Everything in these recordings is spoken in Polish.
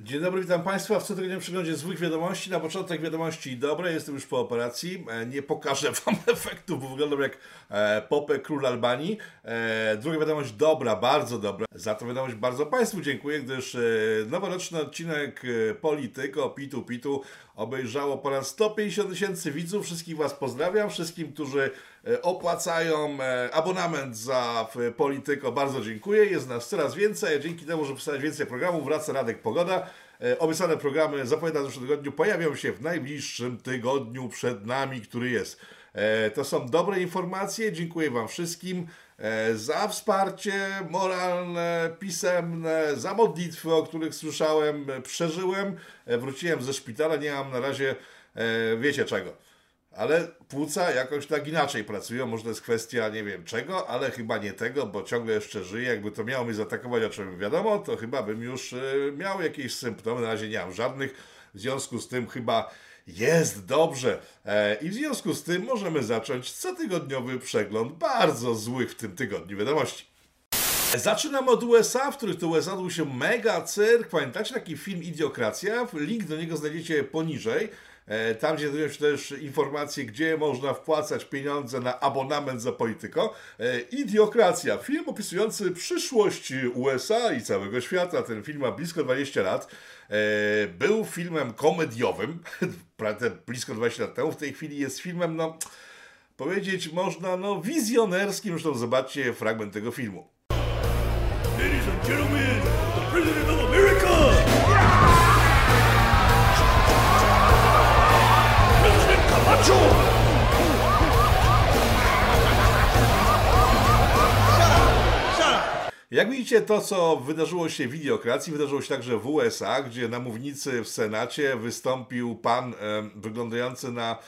Dzień dobry, witam Państwa w cotygodniowym przeglądzie złych wiadomości. Na początek wiadomości dobre, jestem już po operacji. E, Nie pokażę Wam efektów, bo wyglądam jak e, Popę, król Albanii. E, Druga wiadomość dobra, bardzo dobra. Za to wiadomość bardzo Państwu dziękuję, gdyż noworoczny odcinek Polityko, Pitu Pitu obejrzało ponad 150 tysięcy widzów. Wszystkich Was pozdrawiam, wszystkim, którzy opłacają e, abonament za Polityko, bardzo dziękuję. Jest nas coraz więcej, dzięki temu, że powstaje więcej programów, wraca Radek Pogoda. E, Obiecane programy zapowiadam w zeszłym tygodniu pojawią się w najbliższym tygodniu przed nami, który jest. E, To są dobre informacje. Dziękuję Wam wszystkim e, za wsparcie moralne, pisemne, za modlitwy, o których słyszałem, e, przeżyłem. E, Wróciłem ze szpitala, nie mam na razie, e, wiecie czego. Ale płuca jakoś tak inaczej pracują. Może to jest kwestia nie wiem czego, ale chyba nie tego, bo ciągle jeszcze żyję. Jakby to miało mnie zaatakować, o czym wiadomo, to chyba bym już e, miał jakieś symptomy. Na razie nie mam żadnych. W związku z tym chyba jest dobrze. E, I w związku z tym możemy zacząć cotygodniowy przegląd bardzo złych w tym tygodniu wiadomości. Zaczynam od USA, w których to USA odbył się mega cyrk. Pamiętacie taki film Idiokracja? Link do niego znajdziecie poniżej. E, Tam, się też informacje, gdzie można wpłacać pieniądze na abonament za polityko. E, Idiokracja, film opisujący przyszłość USA i całego świata. Ten film ma blisko 20 lat. E, Był filmem komediowym, blisko 20 lat temu. W tej chwili jest filmem, no, powiedzieć można, no, wizjonerskim. Zresztą zobaczcie fragment tego filmu. Ladies and gentlemen, the President of America! Jak widzicie, to co wydarzyło się w Idiokracji, wydarzyło się także w USA, gdzie na mównicy w Senacie wystąpił pan em, wyglądający na.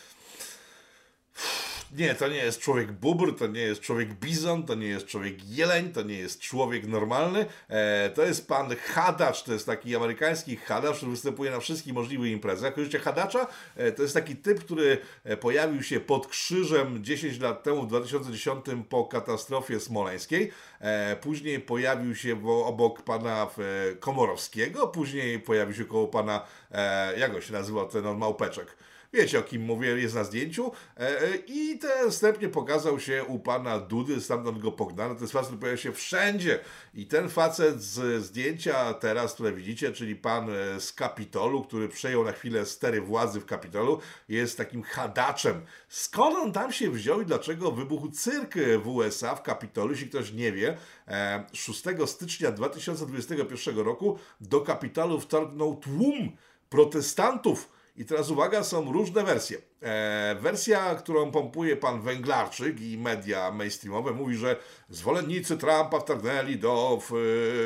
Nie, to nie jest człowiek bubr, to nie jest człowiek bizon, to nie jest człowiek jeleń, to nie jest człowiek normalny. E, to jest pan Hadacz, to jest taki amerykański Hadacz, który występuje na wszystkich możliwych imprezach. Kojarzycie Hadacza? E, to jest taki typ, który e, pojawił się pod krzyżem 10 lat temu, w 2010 po katastrofie smoleńskiej. E, później pojawił się obok pana e, Komorowskiego, później pojawił się koło pana, e, jak on się nazywał, ten małpeczek. Wiecie o kim mówię, jest na zdjęciu. E, e, I ten następnie pokazał się u pana Dudy, stamtąd go pognano. Ten facet pojawia się wszędzie. I ten facet z zdjęcia teraz, które widzicie, czyli pan e, z Kapitolu, który przejął na chwilę stery władzy w Kapitolu, jest takim hadaczem. Skąd on tam się wziął i dlaczego wybuchł cyrk w USA, w Kapitolu, jeśli ktoś nie wie, e, 6 stycznia 2021 roku do Kapitolu wtargnął tłum protestantów, i teraz uwaga, są różne wersje. E, wersja, którą pompuje pan Węglarczyk i media mainstreamowe mówi, że zwolennicy Trumpa wtargnęli do w,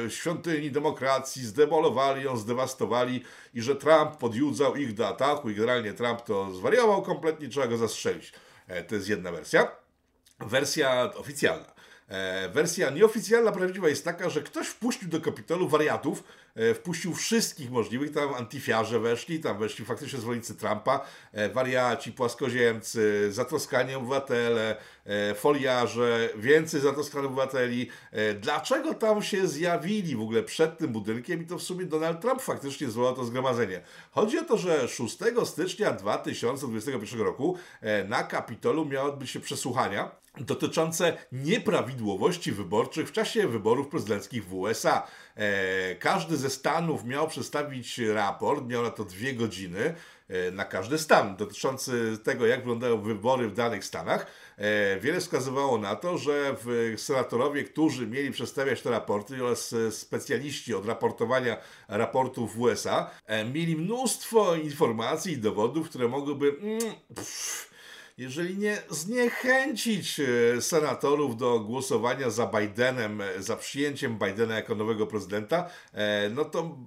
e, świątyni demokracji, zdemolowali ją, zdewastowali i że Trump podjudzał ich do ataku i generalnie Trump to zwariował kompletnie, trzeba go zastrzelić. E, to jest jedna wersja. Wersja oficjalna. E, wersja nieoficjalna, prawdziwa jest taka, że ktoś wpuścił do Kapitolu wariatów, e, wpuścił wszystkich możliwych, tam antyfiarze weszli, tam weszli faktycznie zwolennicy Trumpa, e, wariaci, płaskoziemcy, zatroskani obywatele, foliarze, więcej zatroskanych obywateli. Dlaczego tam się zjawili w ogóle przed tym budynkiem i to w sumie Donald Trump faktycznie zwołał to zgromadzenie? Chodzi o to, że 6 stycznia 2021 roku na Kapitolu miały odbyć się przesłuchania dotyczące nieprawidłowości wyborczych w czasie wyborów prezydenckich w USA. E, każdy ze stanów miał przedstawić raport, miał na to dwie godziny e, na każdy stan dotyczący tego, jak wyglądają wybory w danych stanach. E, wiele wskazywało na to, że w, senatorowie, którzy mieli przedstawiać te raporty oraz e, specjaliści od raportowania raportów w USA, e, mieli mnóstwo informacji i dowodów, które mogłyby mm, pff, jeżeli nie zniechęcić e, senatorów do głosowania za Bidenem, e, za przyjęciem Bidena jako nowego prezydenta, e, no to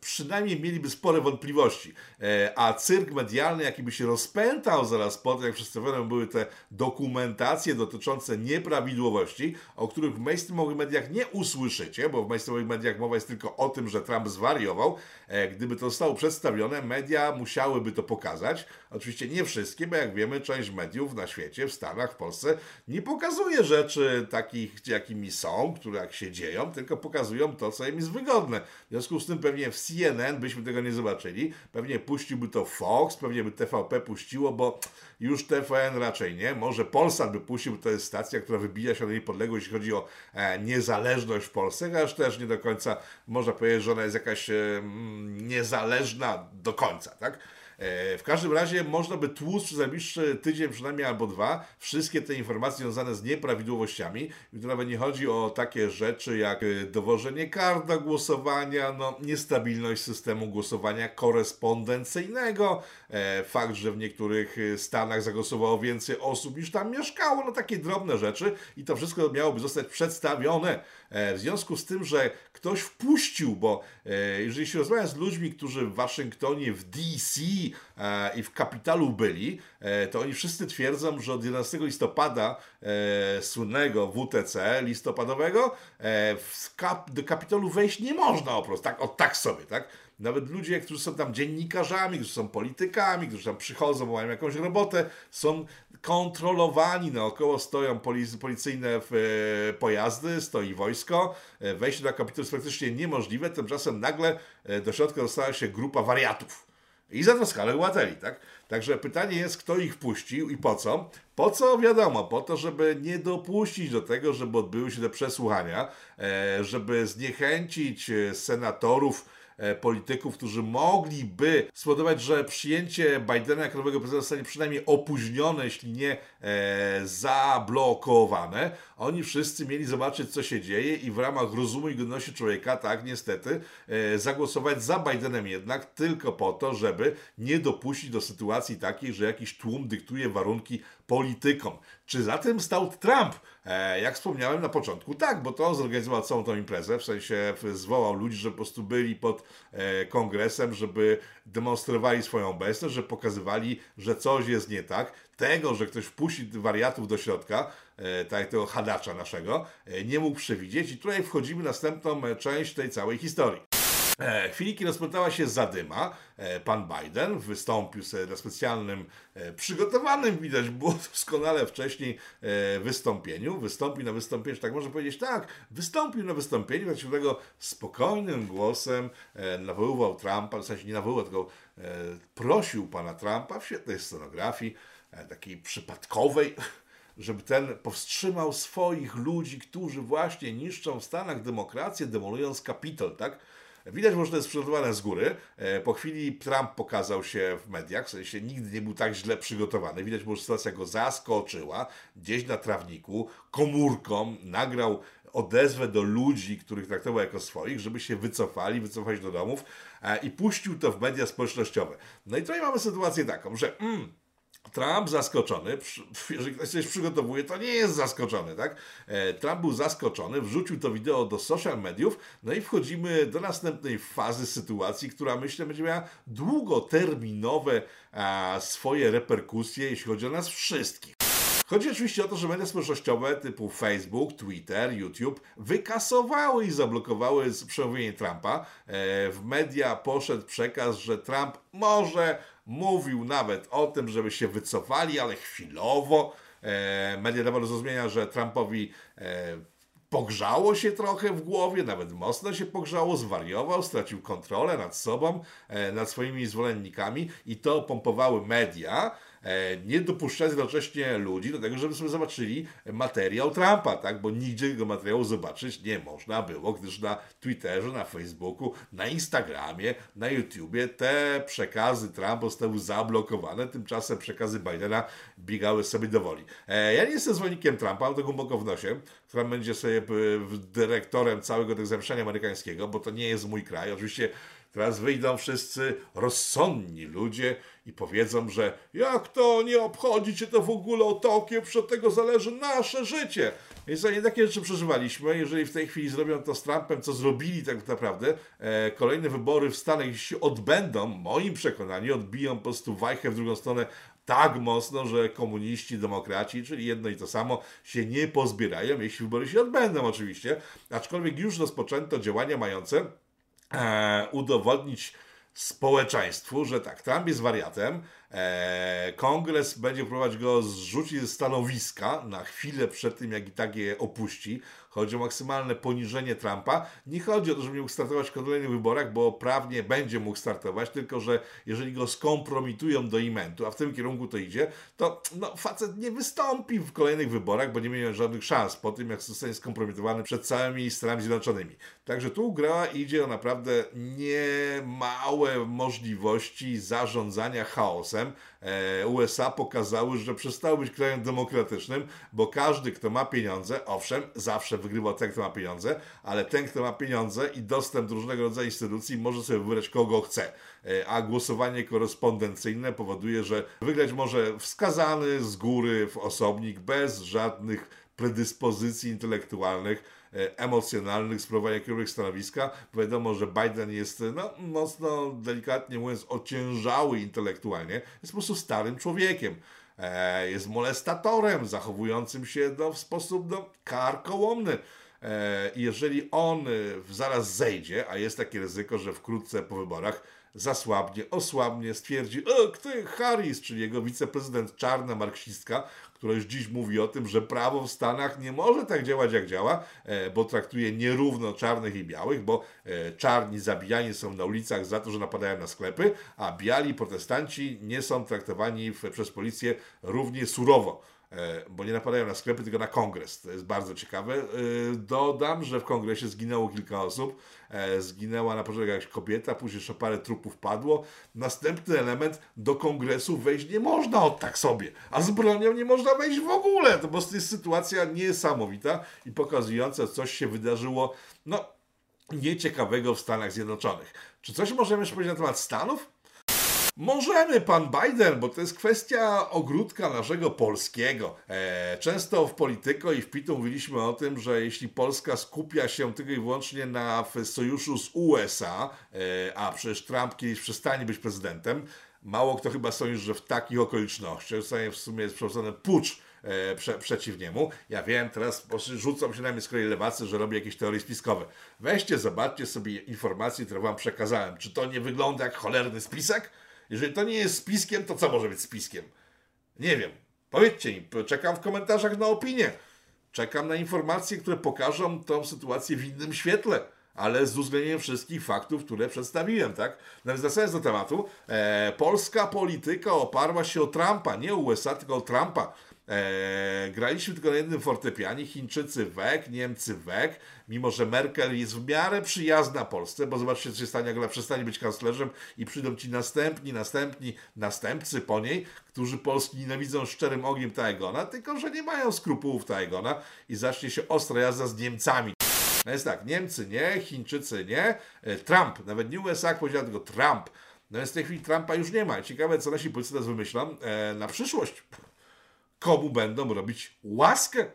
przynajmniej mieliby spore wątpliwości. E, a cyrk medialny, jaki by się rozpętał zaraz po tym, jak przedstawione były te dokumentacje dotyczące nieprawidłowości, o których w mainstreamowych mediach nie usłyszycie, bo w mainstreamowych mediach mowa jest tylko o tym, że Trump zwariował. E, gdyby to zostało przedstawione, media musiałyby to pokazać. Oczywiście nie wszystkie, bo jak wiemy, część mediów na świecie, w Stanach, w Polsce nie pokazuje rzeczy takich, jakimi są, które jak się dzieją, tylko pokazują to, co im jest wygodne. W związku z tym pewnie w CNN byśmy tego nie zobaczyli. Pewnie puściłby to Fox, pewnie by TVP puściło, bo już TVN raczej nie. Może Polsat by puścił, bo to jest stacja, która wybija się na niepodległość, jeśli chodzi o e, niezależność w Polsce, aż też nie do końca można powiedzieć, że ona jest jakaś e, niezależna do końca, tak? E, w każdym razie można by tłuc przez najbliższy tydzień przynajmniej albo dwa wszystkie te informacje związane z nieprawidłowościami. I tu nawet nie chodzi o takie rzeczy jak e, dowożenie kart do głosowania, no, niestabilność systemu głosowania korespondencyjnego, e, fakt, że w niektórych stanach zagłosowało więcej osób niż tam mieszkało, no takie drobne rzeczy i to wszystko miałoby zostać przedstawione. W związku z tym, że ktoś wpuścił, bo jeżeli się rozmawia z ludźmi, którzy w Waszyngtonie, w DC e, i w kapitalu byli, e, to oni wszyscy twierdzą, że od 11 listopada e, słynnego WTC listopadowego kap, do kapitalu wejść nie można po prostu, tak, o tak sobie, tak? Nawet ludzie, którzy są tam dziennikarzami, którzy są politykami, którzy tam przychodzą, bo mają jakąś robotę, są kontrolowani. Naokoło stoją policyjne pojazdy, stoi wojsko. Wejście do kapitału jest praktycznie niemożliwe. Tymczasem nagle do środka dostała się grupa wariatów. I za to skalę łateli, tak? Także pytanie jest, kto ich wpuścił i po co? Po co? Wiadomo, po to, żeby nie dopuścić do tego, żeby odbyły się te przesłuchania, żeby zniechęcić senatorów, E, polityków, którzy mogliby spowodować, że przyjęcie Bidena jako nowego prezydenta zostanie przynajmniej opóźnione, jeśli nie e, zablokowane. Oni wszyscy mieli zobaczyć, co się dzieje i w ramach rozumu i godności człowieka, tak, niestety, e, zagłosować za Bidenem jednak tylko po to, żeby nie dopuścić do sytuacji takiej, że jakiś tłum dyktuje warunki politykom. Czy za tym stał Trump? E, jak wspomniałem na początku, tak, bo to zorganizował całą tą imprezę, w sensie zwołał ludzi, żeby po prostu byli pod e, kongresem, żeby demonstrowali swoją obecność, że pokazywali, że coś jest nie tak. Tego, że ktoś wpuści wariatów do środka, e, tak tego hadacza naszego, e, nie mógł przewidzieć i tutaj wchodzimy w następną e, część tej całej historii. E, chwili, rozpętała się zadyma, pan Biden wystąpił na specjalnym, przygotowanym, widać było doskonale wcześniej, wystąpieniu. Wystąpił na wystąpieniu, tak można powiedzieć, tak, wystąpił na wystąpieniu, znaczy tego spokojnym głosem nawoływał Trumpa, w sensie nie nawoływał, tylko prosił pana Trumpa w świetnej scenografii, takiej przypadkowej, żeby ten powstrzymał swoich ludzi, którzy właśnie niszczą w Stanach demokrację, demolując Kapitol, tak? Widać, że to jest przygotowane z góry. E, po chwili Trump pokazał się w mediach, w sensie nigdy nie był tak źle przygotowany. Widać, że sytuacja go zaskoczyła. Gdzieś na trawniku, komórką nagrał odezwę do ludzi, których traktował jako swoich, żeby się wycofali, wycofać do domów e, i puścił to w media społecznościowe. No i tutaj mamy sytuację taką, że mm, Trump zaskoczony, jeżeli ktoś coś przygotowuje, to nie jest zaskoczony, tak? E, Trump był zaskoczony, wrzucił to wideo do social mediów, no i wchodzimy do następnej fazy sytuacji, która myślę będzie miała długoterminowe swoje reperkusje, jeśli chodzi o nas wszystkich. Chodzi oczywiście o to, że media społecznościowe typu Facebook, Twitter, YouTube wykasowały i zablokowały przemówienie Trumpa. E, w media poszedł przekaz, że Trump może mówił nawet o tym, żeby się wycofali, ale chwilowo. E, media dawały zrozumienia, że Trumpowi e, pogrzało się trochę w głowie, nawet mocno się pogrzało, zwariował, stracił kontrolę nad sobą, nad swoimi zwolennikami i to pompowały media. E, nie dopuszczać jednocześnie ludzi do tego, żeby sobie zobaczyli materiał Trumpa, tak? bo nigdzie tego materiału zobaczyć nie można było, gdyż na Twitterze, na Facebooku, na Instagramie, na YouTubie te przekazy Trumpa zostały zablokowane, tymczasem przekazy Bidena biegały sobie do woli. E, ja nie jestem zwolennikiem Trumpa, mam to głęboko w nosie, który będzie sobie e, dyrektorem całego tego zamieszania amerykańskiego, bo to nie jest mój kraj. Oczywiście Teraz wyjdą wszyscy rozsądni ludzie i powiedzą, że jak to nie obchodzi cię to w ogóle o Tokio, przed tego zależy nasze życie. Więc oni takie rzeczy przeżywaliśmy. Jeżeli w tej chwili zrobią to z Trumpem, co zrobili tak naprawdę, e, kolejne wybory w Stanach, jeśli się odbędą, moim przekonaniu, odbiją po prostu wajchę w drugą stronę tak mocno, że komuniści, demokraci, czyli jedno i to samo, się nie pozbierają, jeśli wybory się odbędą oczywiście. Aczkolwiek już rozpoczęto działania mające udowodnić społeczeństwu, że tak, Trump jest wariatem, e, kongres będzie próbować go zrzucić ze stanowiska na chwilę przed tym, jak i tak je opuści. Chodzi o maksymalne poniżenie Trumpa. Nie chodzi o to, żeby mógł startować w kolejnych wyborach, bo prawnie będzie mógł startować, tylko że jeżeli go skompromitują do imentu, a w tym kierunku to idzie, to no, facet nie wystąpi w kolejnych wyborach, bo nie miał żadnych szans po tym, jak zostanie skompromitowany przed całymi Stanami Zjednoczonymi. Także tu gra idzie o naprawdę niemałe możliwości zarządzania chaosem. E, USA pokazały, że przestały być krajem demokratycznym, bo każdy, kto ma pieniądze, owszem, zawsze wygrywa ten, kto ma pieniądze, ale ten, kto ma pieniądze i dostęp do różnego rodzaju instytucji, może sobie wybrać kogo chce. E, a głosowanie korespondencyjne powoduje, że wygrać może wskazany z góry w osobnik bez żadnych predyspozycji intelektualnych emocjonalnych, sprawowania jakiegoś stanowiska. Wiadomo, że Biden jest no, mocno, delikatnie mówiąc, ociężały intelektualnie. Jest po prostu starym człowiekiem. E, jest molestatorem, zachowującym się no, w sposób no, karkołomny. E, jeżeli on zaraz zejdzie, a jest takie ryzyko, że wkrótce po wyborach zasłabnie, osłabnie, stwierdzi, o, kto Harris, czyli jego wiceprezydent czarna marksistka, która już dziś mówi o tym, że prawo w Stanach nie może tak działać, jak działa, e, bo traktuje nierówno czarnych i białych, bo e, czarni zabijani są na ulicach za to, że napadają na sklepy, a biali protestanci nie są traktowani przez policję równie surowo. E, bo nie napadają na sklepy, tylko na kongres. To jest bardzo ciekawe. Dodam, że w kongresie zginęło kilka osób. E, zginęła na początku jakaś kobieta, później jeszcze parę trupów padło. Następny element, do kongresu wejść nie można od tak sobie, a z bronią nie można wejść w ogóle. To po prostu jest sytuacja niesamowita i pokazująca, coś się wydarzyło, no, nieciekawego w Stanach Zjednoczonych. Czy coś możemy jeszcze powiedzieć na temat Stanów? Możemy, pan Biden, bo to jest kwestia ogródka naszego polskiego. E, często w Polityko i w Pitu mówiliśmy o tym, że jeśli Polska skupia się tylko i wyłącznie na sojuszu z USA, e, a przecież Trump kiedyś przestanie być prezydentem, mało kto chyba sądzi, że w takich okolicznościach zostanie w sumie przeprowadzony pucz e, prze, przeciw niemu. Ja wiem, teraz rzucą się na mnie z kolei lewacy, że robię jakieś teorie spiskowe. Weźcie, zobaczcie sobie informacje, które wam przekazałem. Czy to nie wygląda jak cholerny spisek? Jeżeli to nie jest spiskiem, to co może być spiskiem? Nie wiem. Powiedzcie mi, czekam w komentarzach na opinię. Czekam na informacje, które pokażą tą sytuację w innym świetle, ale z uwzględnieniem wszystkich faktów, które przedstawiłem, tak? Nawet wracając do tematu, e, polska polityka oparła się o Trumpa, nie USA, tylko o Trumpa. E, graliśmy tylko na jednym fortepianie, Chińczycy wek, Niemcy wek, mimo że Merkel jest w miarę przyjazna Polsce, bo zobaczcie, co się stanie, jak ona przestanie być kanclerzem i przyjdą ci następni, następni, następcy po niej, którzy Polski nienawidzą szczerym ogniem Taegona, tylko że nie mają skrupułów Taegona i zacznie się ostra jazda z Niemcami. No jest tak, Niemcy nie, Chińczycy nie, e, Trump, nawet nie USA, powiedział tylko Trump. No więc w tej chwili Trumpa już nie ma. Ciekawe, co nasi politycy teraz wymyślą e, na przyszłość komu będą robić łaskę,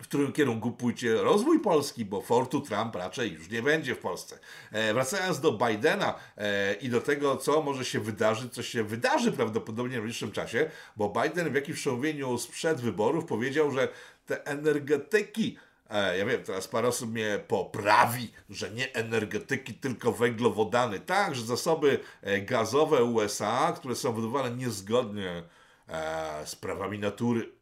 w którym kierunku pójdzie rozwój Polski, bo Fortu Trump raczej już nie będzie w Polsce. E, wracając do Bidena e, i do tego, co może się wydarzyć, co się wydarzy prawdopodobnie w najbliższym czasie, bo Biden w jakimś przemówieniu sprzed wyborów powiedział, że te energetyki e, ja wiem, teraz parę osób mnie poprawi, że nie energetyki, tylko węglowodany. Tak, że zasoby e, gazowe USA, które są wydobywane niezgodnie e, z prawami natury,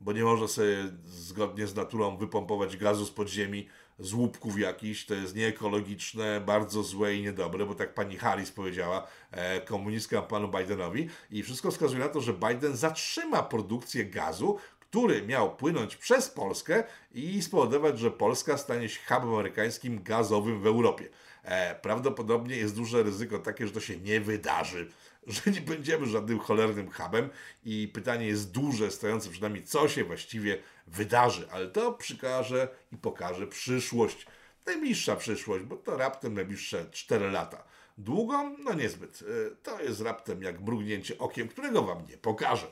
bo nie można sobie zgodnie z naturą wypompować gazu z podziemi, z łupków jakichś, to jest nieekologiczne, bardzo złe i niedobre, bo tak pani Harris powiedziała, e, komunistka panu Bidenowi. I wszystko wskazuje na to, że Biden zatrzyma produkcję gazu, który miał płynąć przez Polskę i spowodować, że Polska stanie się hubem amerykańskim gazowym w Europie. E, prawdopodobnie jest duże ryzyko takie, że to się nie wydarzy że nie będziemy żadnym cholernym hubem i pytanie jest duże, stojące przed nami, co się właściwie wydarzy, ale to przykaże i pokaże przyszłość. Najbliższa przyszłość, bo to raptem najbliższe 4 lata. Długą? No niezbyt. E, to jest raptem jak mrugnięcie okiem, którego Wam nie pokażę.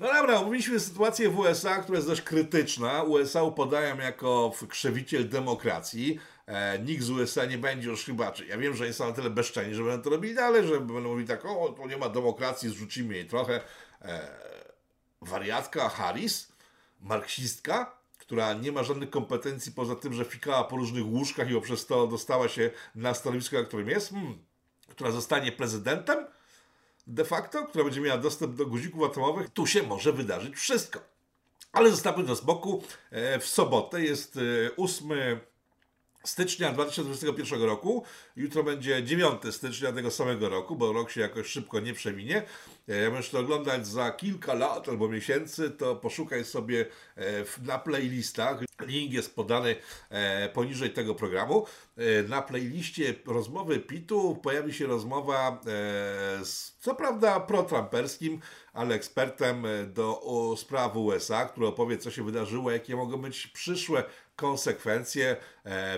No dobra, omówiliśmy sytuację w USA, która jest dość krytyczna. USA upadają jako krzewiciel demokracji. E, nikt z USA nie będzie już chyba, czy ja wiem, że są na tyle bezczelni, że będą to robili dalej, że będą mówili tak, o, tu nie ma demokracji, zrzucimy jej trochę. E, wariatka Harris, marksistka, która nie ma żadnych kompetencji poza tym, że fikała po różnych łóżkach i poprzez to dostała się na stanowisko, na którym jest, hmm, która zostanie prezydentem de facto, która będzie miała dostęp do guzików atomowych, tu się może wydarzyć wszystko. Ale zostawmy to z boku. E, w sobotę jest 8 e, stycznia 2021 roku. Jutro będzie 9 stycznia tego samego roku, bo rok się jakoś szybko nie przeminie. Jak będziesz to oglądać za kilka lat albo miesięcy, to poszukaj sobie e, na playlistach. Link jest podany e, poniżej tego programu. E, na playliście rozmowy Pitu pojawi się rozmowa z, co prawda, pro-trumperskim, ale ekspertem do spraw USA, który opowie, co się wydarzyło, jakie mogą być przyszłe konsekwencje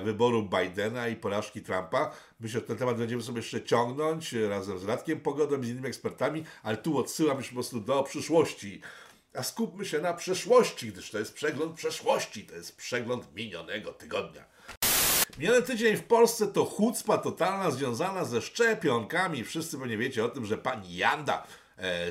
wyboru Bidena i porażki Trumpa. Myślę, że ten temat będziemy sobie jeszcze ciągnąć razem z Radkiem Pogodą i z innymi ekspertami, ale tu odsyłam już po prostu do przyszłości. A skupmy się na przeszłości, gdyż to jest przegląd przeszłości, to jest przegląd minionego tygodnia. Miniony tydzień w Polsce to chucpa totalna związana ze szczepionkami. Wszyscy pewnie wiecie o tym, że pani Janda e,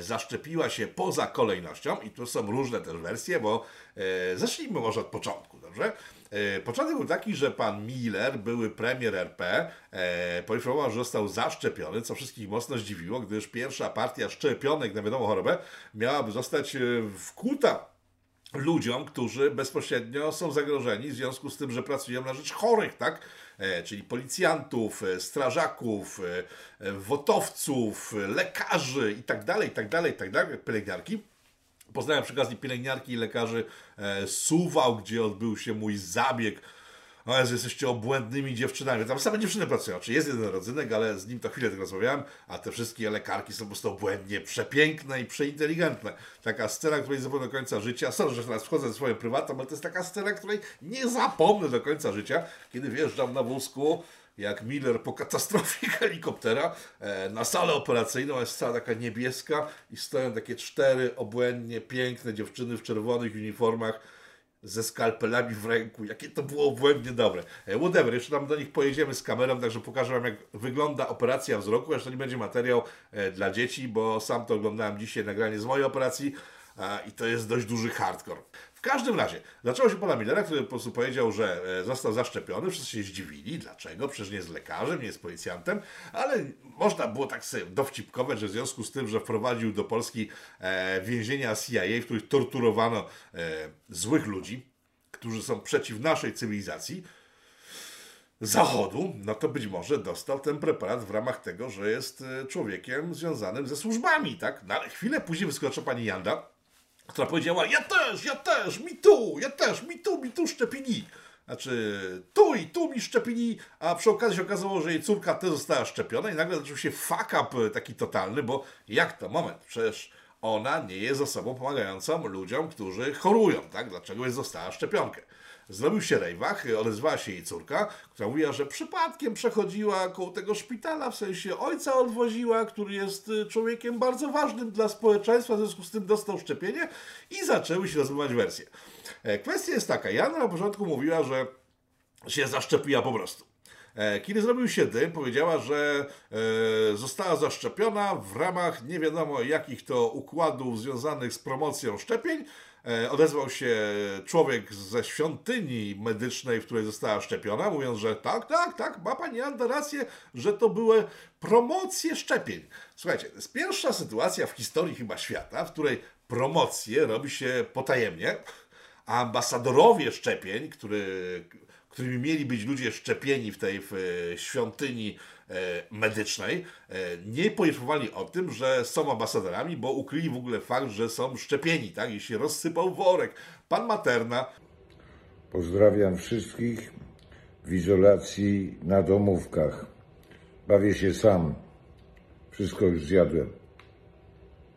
zaszczepiła się poza kolejnością i tu są różne też wersje, bo e, zacznijmy może od początku, dobrze? E, początek był taki, że pan Miller, były premier RP, e, poinformował, że został zaszczepiony, co wszystkich mocno zdziwiło, gdyż pierwsza partia szczepionek na wiadomą chorobę miałaby zostać e, wkuta ludziom, którzy bezpośrednio są zagrożeni w związku z tym, że pracują na rzecz chorych, tak? czyli policjantów, strażaków, wotowców, lekarzy itd., itd., itd., pielęgniarki. Poznałem przy okazji pielęgniarki i lekarzy e, Suwał, gdzie odbył się mój zabieg. O Jezu, jesteście obłędnymi dziewczynami. Tam same dziewczyny pracują. Czy jest jeden rodzynek, ale z nim to chwilę tylko rozmawiałem, a te wszystkie lekarki są po prostu obłędnie przepiękne i przeinteligentne. Taka scena, której zapomnę do końca życia. Sorry, że teraz wchodzę w swoją prywatną, ale to jest taka scena, której nie zapomnę do końca życia, kiedy wjeżdżam na wózku jak Miller po katastrofie helikoptera e, na salę operacyjną, jest cała taka niebieska i stoją takie cztery obłędnie piękne dziewczyny w czerwonych uniformach ze skalpelami w ręku. Jakie to było obłędnie dobre. E, whatever, jeszcze tam do nich pojedziemy z kamerą, także pokażę Wam, jak wygląda operacja wzroku. Jeszcze nie będzie materiał e, dla dzieci, bo sam to oglądałem dzisiaj, nagranie z mojej operacji i to jest dość duży hardcore. Każdym razie, zaczęło się pana Millera, który po prostu powiedział, że e, został zaszczepiony. Wszyscy się zdziwili. Dlaczego? Przecież nie jest lekarzem, nie jest policjantem, ale można było tak sobie dowcipkować, że w związku z tym, że wprowadził do Polski e, więzienia CIA, w których torturowano e, złych ludzi, którzy są przeciw naszej cywilizacji, Zachodu, no to być może dostał ten preparat w ramach tego, że jest człowiekiem związanym ze służbami, tak? No ale chwilę później wyskoczyła pani Janda, która powiedziała, ja też, ja też, mi tu, ja też, mi tu, mi tu szczepili. Znaczy, tu i tu mi szczepili, a przy okazji się okazało, że jej córka też została szczepiona i nagle zaczął się fuck up taki totalny, bo jak to? Moment, przecież ona nie jest osobą pomagającą ludziom, którzy chorują, tak? Dlaczego jest została szczepionkę? Zrobił się rejwach, odezwała się jej córka, która mówiła, że przypadkiem przechodziła koło tego szpitala, w sensie ojca odwoziła, który jest y, człowiekiem bardzo ważnym dla społeczeństwa, w związku z tym dostał szczepienie i zaczęły się rozmawiać wersje. E, kwestia jest taka, Jana na początku mówiła, że się zaszczepiła po prostu. E, kiedy zrobił się dym, powiedziała, że e, została zaszczepiona w ramach nie wiadomo jakich to układów związanych z promocją szczepień, odezwał się człowiek ze świątyni medycznej, w której została szczepiona, mówiąc, że tak, tak, tak, ma pani Anda rację, że to były promocje szczepień. Słuchajcie, to jest pierwsza sytuacja w historii chyba świata, w której promocje robi się potajemnie, a ambasadorowie szczepień, który, którymi mieli być ludzie szczepieni w tej w świątyni E, medycznej e, nie poinformowali o tym, że są ambasadorami, bo ukryli w ogóle fakt, że są szczepieni, tak? I się rozsypał worek. Pan Materna. Pozdrawiam wszystkich w izolacji na domówkach. Bawię się sam. Wszystko już zjadłem.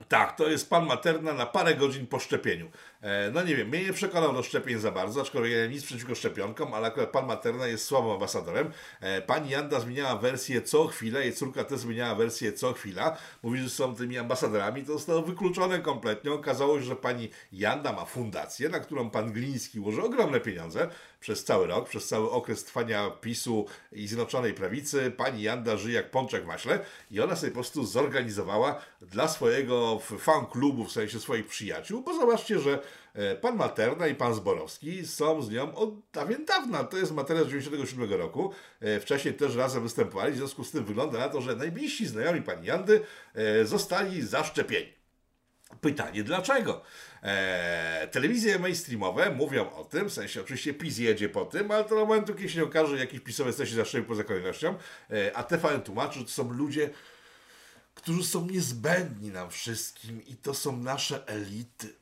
Tak, to jest pan Materna na parę godzin po szczepieniu. E, no nie wiem, mnie nie przekonał do szczepień za bardzo, aczkolwiek ja nic przeciwko szczepionkom, ale akurat pan Materna jest słabym ambasadorem. E, pani Janda zmieniała wersję co chwilę, jej córka też zmieniała wersję co chwila. Mówi, że są tymi ambasadorami, to zostało wykluczone kompletnie. Okazało się, że pani Janda ma fundację, na którą pan Gliński ułożył ogromne pieniądze przez cały rok, przez cały okres trwania PiSu i Zjednoczonej Prawicy. Pani Janda żyje jak pączek w maśle i ona sobie po prostu zorganizowała dla swojego fan klubu, w sensie swoich przyjaciół, bo zobaczcie, że e, pan Materna i pan Zborowski są z nią od dawien dawna. To jest materiał z 97 roku. E, Wcześniej też razem występowali, w związku z tym wygląda na to, że najbliżsi znajomi pani Jandy e, zostali zaszczepieni. Pytanie dlaczego? Eee, telewizje mainstreamowe mówią o tym, w sensie oczywiście PiS jedzie po tym, ale to do momentu, kiedy się okaże, jakiś pisowiec się zaszczepił poza kolejnością, eee, a TVN tłumaczy, że to są ludzie, którzy są niezbędni nam wszystkim i to są nasze elity.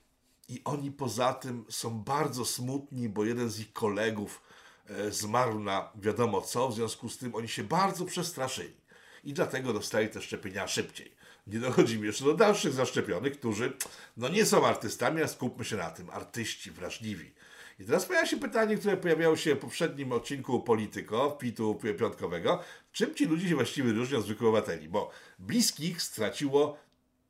I oni poza tym są bardzo smutni, bo jeden z ich kolegów e, zmarł na wiadomo co, w związku z tym oni się bardzo przestraszyli. I dlatego dostali te szczepienia szybciej. Nie dochodzimy jeszcze do dalszych zaszczepionych, którzy no nie są artystami, a skupmy się na tym. Artyści wrażliwi. I teraz pojawia się pytanie, które pojawiało się w poprzednim odcinku Polityko, Pitu Piątkowego. Czym ci ludzie się właściwie różnią od zwykłych obywateli? Bo bliskich straciło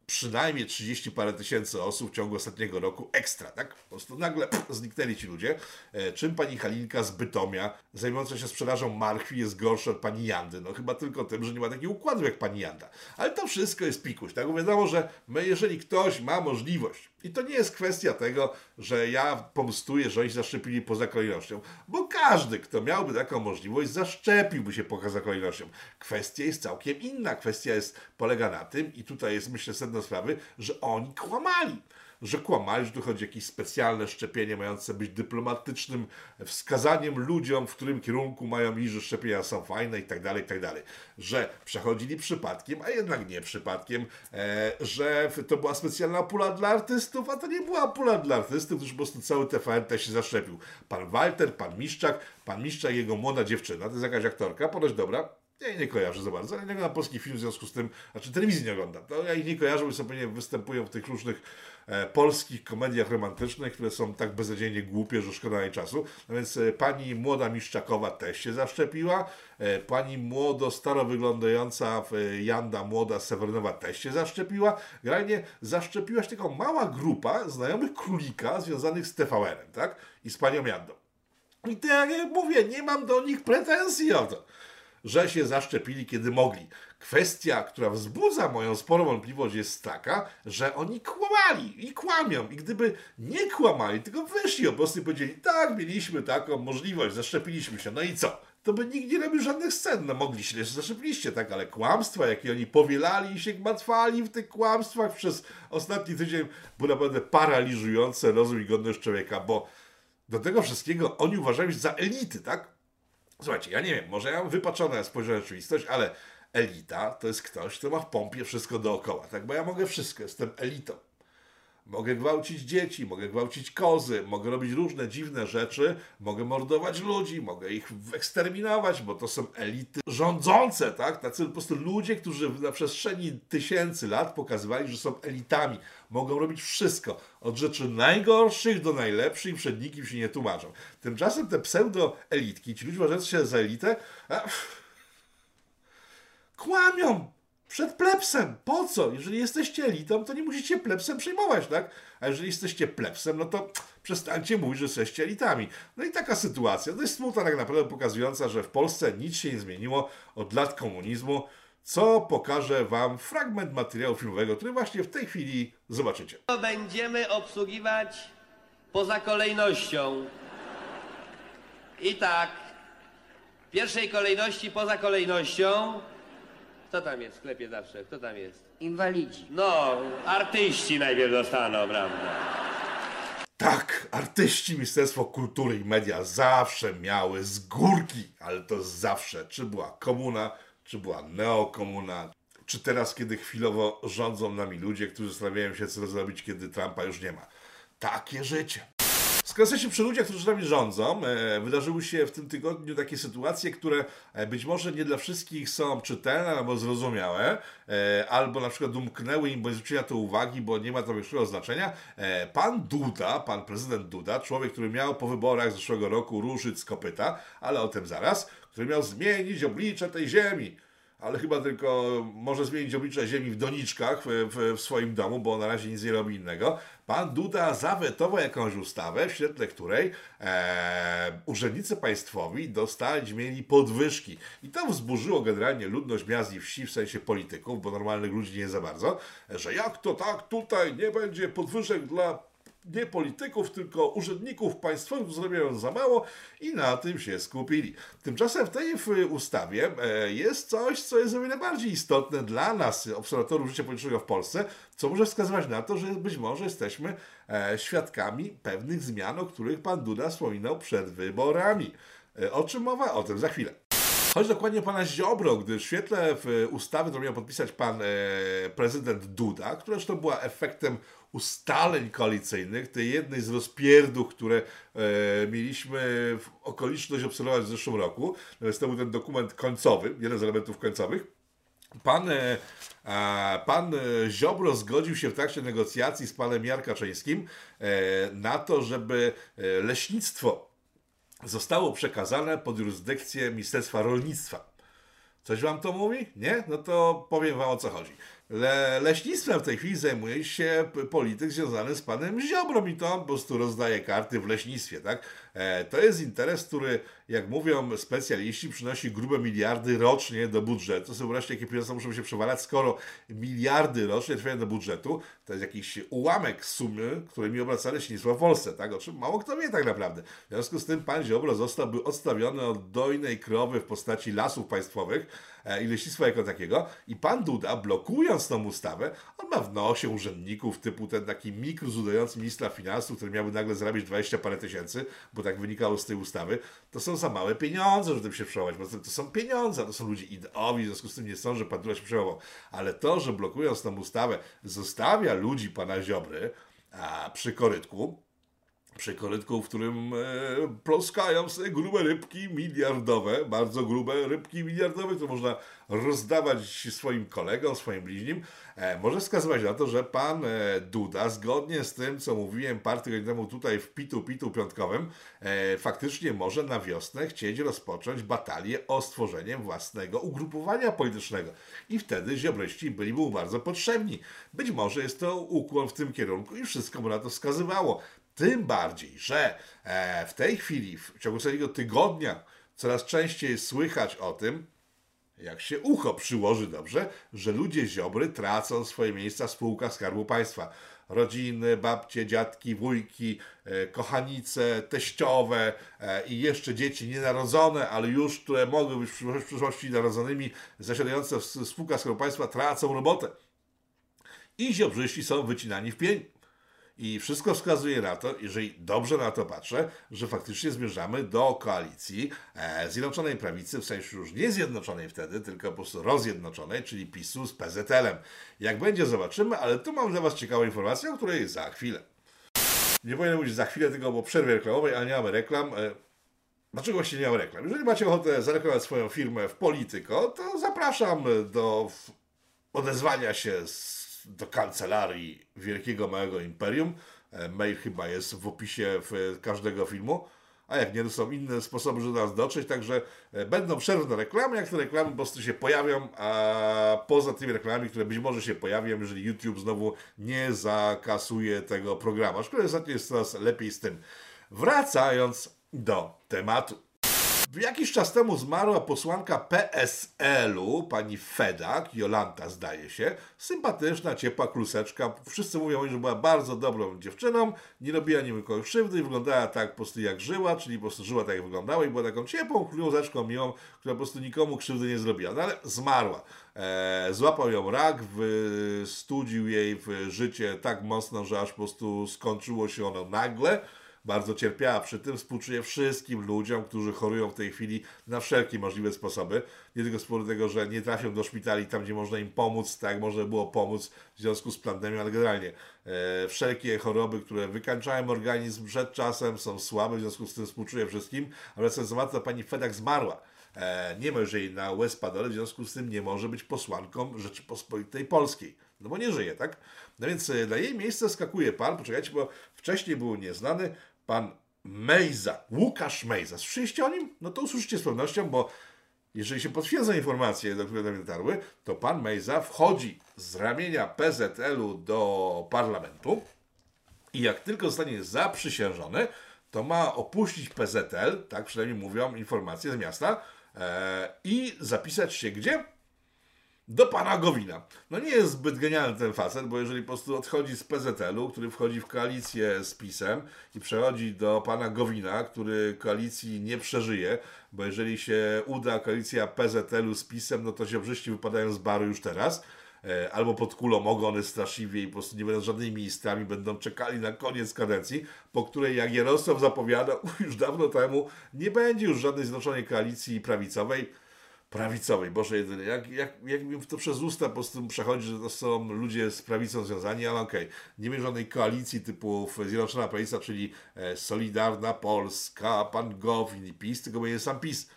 przynajmniej 30 parę tysięcy osób w ciągu ostatniego roku ekstra, tak? Po prostu nagle zniknęli ci ludzie. E, czym pani Halinka z Bytomia, zajmująca się sprzedażą marchwi, jest gorsza od pani Jandy? No chyba tylko tym, że nie ma takiego układu jak pani Janda. Ale to wszystko jest pikuś, tak? Bo wiadomo, że my, jeżeli ktoś ma możliwość, i to nie jest kwestia tego, że ja pomstuję, że oni się zaszczepili poza kolejnością, bo każdy, kto miałby taką możliwość, zaszczepiłby się poza kolejnością. Kwestia jest całkiem inna. Kwestia jest, polega na tym, i tutaj jest myślę sedno sprawy, że oni kłamali że kłamali, że tu chodzi o jakieś specjalne szczepienie mające być dyplomatycznym wskazaniem ludziom, w którym kierunku mają iść, że szczepienia są fajne i tak dalej, i tak dalej. Że przechodzili przypadkiem, a jednak nie przypadkiem, e, że to była specjalna pula dla artystów, a to nie była pula dla artystów, gdyż po prostu cały TVN też się zaszczepił. Pan Walter, pan Miszczak, pan Miszczak jego młoda dziewczyna, to jest jakaś aktorka, ponoć dobra, ja nie kojarzę za bardzo, ale nie oglądam polski film w związku z tym, znaczy telewizji nie oglądam. To ja ich nie kojarzę, bo sobie występują w tych różnych e, polskich komediach romantycznych, które są tak beznadziejnie głupie, że szkoda jej czasu. No więc e, pani młoda Miszczakowa też się zaszczepiła, e, pani młodo, staro wyglądająca e, Janda młoda Sewerynowa też się zaszczepiła. Generalnie zaszczepiła się tylko mała grupa znajomych królika związanych z TVN-em, tak? I z panią Jandą. I tak jak mówię, nie mam do nich pretensji o to że się zaszczepili, kiedy mogli. Kwestia, która wzbudza moją sporą wątpliwość, jest taka, że oni kłamali i kłamią. I gdyby nie kłamali, tylko wyszli po prostu i powiedzieli, tak, mieliśmy taką możliwość, zaszczepiliśmy się, no i co? To by nikt nie robił żadnych scen. No mogliście, że zaszczepiliście, tak, ale kłamstwa, jakie oni powielali i się gmatwali w tych kłamstwach przez ostatni tydzień, było naprawdę paraliżujące rozum i godność człowieka, bo do tego wszystkiego oni uważają się za elity, tak? Słuchajcie, ja nie wiem, może ja mam wypaczone spojrzenie na rzeczywistość, ale elita to jest ktoś, kto ma w pompie wszystko dookoła, tak? Bo ja mogę wszystko, jestem elitą. Mogę gwałcić dzieci, mogę gwałcić kozy, mogę robić różne dziwne rzeczy, mogę mordować ludzi, mogę ich eksterminować, bo to są elity rządzące, tak? Tacy po prostu ludzie, którzy na przestrzeni tysięcy lat pokazywali, że są elitami. Mogą robić wszystko, od rzeczy najgorszych do najlepszych przed nikim się nie tłumaczą. Tymczasem te pseudo-elitki, ci ludzie uważający się za elitę, a, kłamią przed plebsem. Po co? Jeżeli jesteście elitą, to nie musicie plebsem przejmować, tak? A jeżeli jesteście plebsem, no to przestańcie mówić, że jesteście elitami. No i taka sytuacja, dość smutna tak naprawdę, pokazująca, że w Polsce nic się nie zmieniło od lat komunizmu, co pokaże Wam fragment materiału filmowego, który właśnie w tej chwili zobaczycie. Będziemy obsługiwać poza kolejnością. I tak, w pierwszej kolejności poza kolejnością. Kto tam jest w sklepie zawsze? Kto tam jest? Inwalidzi. No, artyści najpierw dostaną, prawda? Tak, artyści Ministerstwo Kultury i Media zawsze miały z górki, ale to zawsze, czy była komuna, czy była neokomuna, czy teraz, kiedy chwilowo rządzą nami ludzie, którzy zastanawiają się, co zrobić, kiedy Trumpa już nie ma. Takie życie. Skoro się przy ludziach, którzy nami rządzą, e, wydarzyły się w tym tygodniu takie sytuacje, które e, być może nie dla wszystkich są czytelne albo zrozumiałe, e, albo na przykład umknęły im, zwrócili na to uwagi, bo nie ma to większego znaczenia. Pan Duda, pan prezydent Duda, człowiek, który miał po wyborach zeszłego roku ruszyć z kopyta, ale o tym zaraz, który miał zmienić oblicze tej ziemi ale chyba tylko może zmienić oblicze ziemi w doniczkach w, w, w, swoim domu, bo na razie nic nie robi innego. Pan Duda zawetował jakąś ustawę, w świetle której e, urzędnicy państwowi dostać mieli podwyżki. I to wzburzyło generalnie ludność miast i wsi, w sensie polityków, bo normalnych ludzi nie za bardzo, że jak to tak, tutaj nie będzie podwyżek dla nie polityków, tylko urzędników państwowych zrobią za mało i na tym się skupili. Tymczasem w tej ustawie e, jest coś, co jest o wiele bardziej istotne dla nas, obserwatorów życia politycznego w Polsce, co może wskazywać na to, że być może jesteśmy e, świadkami pewnych zmian, o których pan Duda wspominał przed wyborami. E, o czym mowa? O tym za chwilę. Chodzi dokładnie o pana Ziobro, gdy w świetle ustawy, którą miał podpisać pan prezydent Duda, która zresztą była efektem ustaleń koalicyjnych, tej jednej z rozpierdów, które e, mieliśmy w okoliczność obserwować w zeszłym roku. Natomiast to był ten dokument końcowy, jeden z elementów końcowych. Pan, e, pan Ziobro zgodził się w trakcie negocjacji z panem Jarkaczyńskim e, na to, żeby e, leśnictwo zostało przekazane pod jurysdykcję Ministerstwa Rolnictwa. Coś wam to mówi? Nie? No to powiem wam o co chodzi. Le, leśnictwem w tej chwili zajmuje się polityk związany z panem Ziobrą i to on po prostu rozdaje karty w leśnictwie, tak? E, to jest interes, który, jak mówią specjaliści, przynosi grube miliardy rocznie do budżetu. To są wreszcie jakie pieniądze muszą się przewalać, skoro miliardy rocznie trafiają do budżetu, to jest jakiś ułamek sumy, którymi obraca leśnictwo w Polsce, tak? O czym mało kto wie tak naprawdę. W związku z tym pan Ziobro zostałby odstawiony od dojnej krowy w postaci lasów państwowych i leśnictwa jako takiego i pan Duda, blokując tą ustawę, on ma w nosie urzędników typu ten taki mikrus udający ministra finansów, który miałby nagle zarabiać 20 parę tysięcy, bo tak wynikało z tej ustawy, to są za małe pieniądze, żeby się przełamać, bo to są pieniądze, to są ludzie ideowi, w związku z tym nie są, że pan Duda się przełamał. Ale to, że blokując tą ustawę, zostawia ludzi pana Ziobry a, przy korytku, przy korytku, w którym e, ploskają sobie grube rybki miliardowe, bardzo grube rybki miliardowe, które można rozdawać swoim kolegom, swoim bliźnim, e, może wskazywać na to, że pan e, Duda, zgodnie z tym, co mówiłem parę tygodni temu tutaj w Pitu Pitu piątkowym, e, faktycznie może na wiosnę chcieć rozpocząć batalię o stworzenie własnego ugrupowania politycznego. I wtedy ziobryści byli mu bardzo potrzebni. Być może jest to ukłon w tym kierunku i wszystko mu na to wskazywało. Tym bardziej, że e, w tej chwili, w ciągu całego tygodnia, coraz częściej słychać o tym, jak się ucho przyłoży dobrze, że ludzie ziobry tracą swoje miejsca w spółkach Skarbu Państwa. Rodziny, babcie, dziadki, wujki, e, kochanice, teściowe e, i jeszcze dzieci nienarodzone, ale już, które mogły być w przyszłości narodzonymi, zasiadające w spółkach Skarbu Państwa, tracą robotę. I ziobrzyści są wycinani w pień. I wszystko wskazuje na to, jeżeli dobrze na to patrzę, że faktycznie zmierzamy do koalicji e, Zjednoczonej Prawicy, w sensie już nie zjednoczonej wtedy, tylko po prostu rozjednoczonej, czyli PiSu z PZL-em. Jak będzie, zobaczymy, ale tu mam dla Was ciekawą informację, o której za chwilę. Nie powinienem mówić za chwilę, tylko po przerwie reklamowej, ale nie mamy reklam. E, dlaczego właśnie nie mamy reklam? Jeżeli macie ochotę zareklamować swoją firmę w Polityko, to zapraszam do odezwania się z do kancelarii Wielkiego Małego Imperium. E, mail chyba jest w opisie w każdego filmu. A jak nie, to są inne sposoby, żeby do nas dotrzeć, także e, będą przerwy na reklamy, jak te reklamy po prostu się pojawią, a poza tymi reklamami, które być może się pojawią, jeżeli YouTube znowu nie zakasuje tego programu. Aczkolwiek ostatnio jest coraz lepiej z tym. Wracając do tematu. Jakiś czas temu zmarła posłanka PSL-u, pani Fedak, Jolanta zdaje się. Sympatyczna, ciepła kluseczka. Wszyscy mówią, że była bardzo dobrą dziewczyną, nie robiła nikogo krzywdy i wyglądała tak po prostu jak żyła, czyli po prostu żyła tak jak wyglądała i była taką ciepłą kluseczką miłą, która po prostu nikomu krzywdy nie zrobiła. No ale zmarła. E, złapał ją rak, studził jej w życie tak mocno, że aż po prostu skończyło się ono nagle bardzo cierpiała przy tym. Współczuję wszystkim ludziom, którzy chorują w tej chwili na wszelkie możliwe sposoby. Nie tylko z powodu tego, że nie trafią do szpitali tam, gdzie można im pomóc, tak można było pomóc w związku z pandemią, ale generalnie e, wszelkie choroby, które wykańczają organizm przed czasem, są słabe, w związku z tym współczuję wszystkim. Ale wracając do pani Fedak zmarła. E, nie ma już jej na łez padole, w związku z tym nie może być posłanką Rzeczypospolitej Polskiej. No bo nie żyje, tak? No więc e, na jej miejsce skakuje pan, poczekajcie, bo wcześniej był nieznany pan Mejza, Łukasz Mejza. Słyszeliście o nim? No to usłyszycie z pewnością, bo jeżeli się potwierdzą informacje, do których dotarły, to pan Mejza wchodzi z ramienia PZL-u do parlamentu i jak tylko zostanie zaprzysiężony, to ma opuścić PZL, tak przynajmniej mówią informacje z miasta, e, i zapisać się gdzie? Do pana Gowina. No nie jest zbyt genialny ten facet, bo jeżeli po prostu odchodzi z PZL-u, który wchodzi w koalicję z PiSem i przechodzi do pana Gowina, który koalicji nie przeżyje, bo jeżeli się uda koalicja PZL-u z PiSem, no to Ziobrzyści wypadają z baru już teraz, e, albo pod kulą ogony straszliwie i po prostu nie będą żadnymi ministrami, będą czekali na koniec kadencji, po której jak Jarosław zapowiada już dawno temu, nie będzie już żadnej zjednoczonej koalicji prawicowej, prawicowej, Boże jedyny, jak, jak, jak mi to przez usta po prostu przechodzi, że to są ludzie z prawicą związani, ale okej, nie ma żadnej koalicji typu Zjednoczona Prawica, czyli e, Solidarna Polska, Pan Gowin i PiS, tylko będzie sam PiS.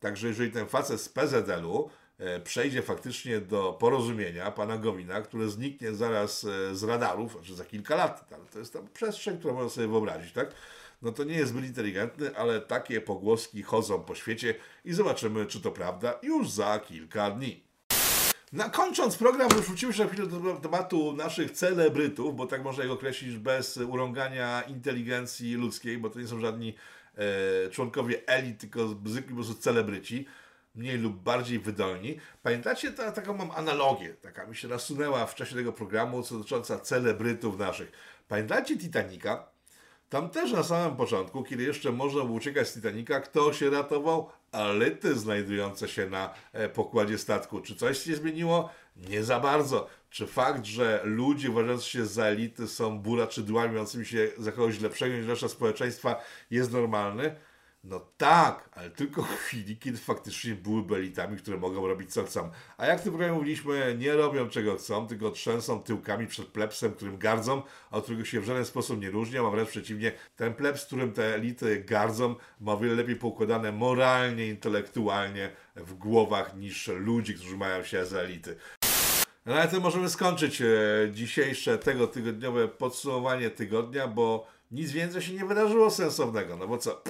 Także jeżeli ten facet z PZL-u e, przejdzie faktycznie do porozumienia pana Gowina, które zniknie zaraz e, z radarów, znaczy za kilka lat, to jest tam przestrzeń, którą można sobie wyobrazić, tak? No to nie jest zbyt inteligentny, ale takie pogłoski chodzą po świecie i zobaczymy, czy to prawda już za kilka dni. Na kończąc program, wrócimy na chwilę do tematu naszych celebrytów, bo tak można ich określić bez urągania inteligencji ludzkiej, bo to nie są żadni e, członkowie elit, tylko zwykli po prostu celebryci, mniej lub bardziej wydolni. Pamiętacie, ta, taką mam analogię, taka mi się nasunęła w czasie tego programu, co dotycząca celebrytów naszych. Pamiętacie Titanica? Tam też na samym początku, kiedy jeszcze można było uciekać z Titanica, kto się ratował? Elity znajdujące się na e, pokładzie statku. Czy coś się zmieniło? Nie za bardzo. Czy fakt, że ludzie uważający się za elity są buraczydłami, mającymi się za kogoś lepszego niż reszta społeczeństwa jest normalny? No tak, ale tylko w chwili, kiedy faktycznie byłyby elitami, które mogą robić co chcą. A jak w tym programie mówiliśmy, nie robią czego chcą, tylko trzęsą tyłkami przed plebsem, którym gardzą, a od którego się w żaden sposób nie różnią, a wręcz przeciwnie, ten plebs, którym te elity gardzą, ma o wiele lepiej poukładane moralnie, intelektualnie w głowach niż ludzi, którzy mają się za elity. No na tym możemy skończyć e, dzisiejsze tego tygodniowe podsumowanie tygodnia, bo nic więcej się nie wydarzyło sensownego. No bo co?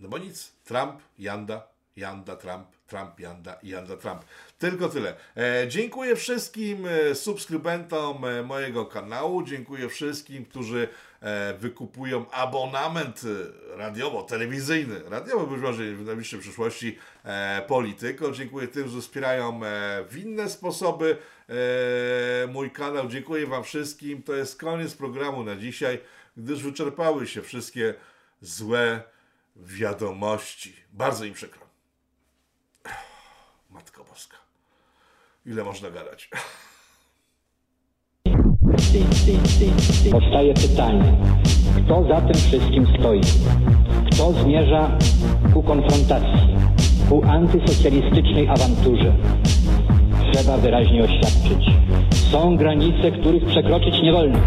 No bo nic. Trump, Janda, Janda, Trump, Trump, Janda, Janda, Trump. Tylko tyle. E, dziękuję wszystkim e, subskrybentom e, mojego kanału. Dziękuję wszystkim, którzy e, wykupują abonament e, radiowo-telewizyjny. Radiowo być może w najbliższej przyszłości e, polityko. Dziękuję tym, że wspierają e, w inne sposoby mój kanał. Dziękuję Wam wszystkim. To jest koniec programu na dzisiaj, gdyż wyczerpały się wszystkie złe wiadomości. Bardzo im przykro. Matko Boska. Ile można gadać? Powstaje pytanie, kto za tym wszystkim stoi? Kto zmierza ku konfrontacji, ku antysocjalistycznej awanturze? Trzeba wyraźnie oświadczyć. Są granice, których przekroczyć nie wolno.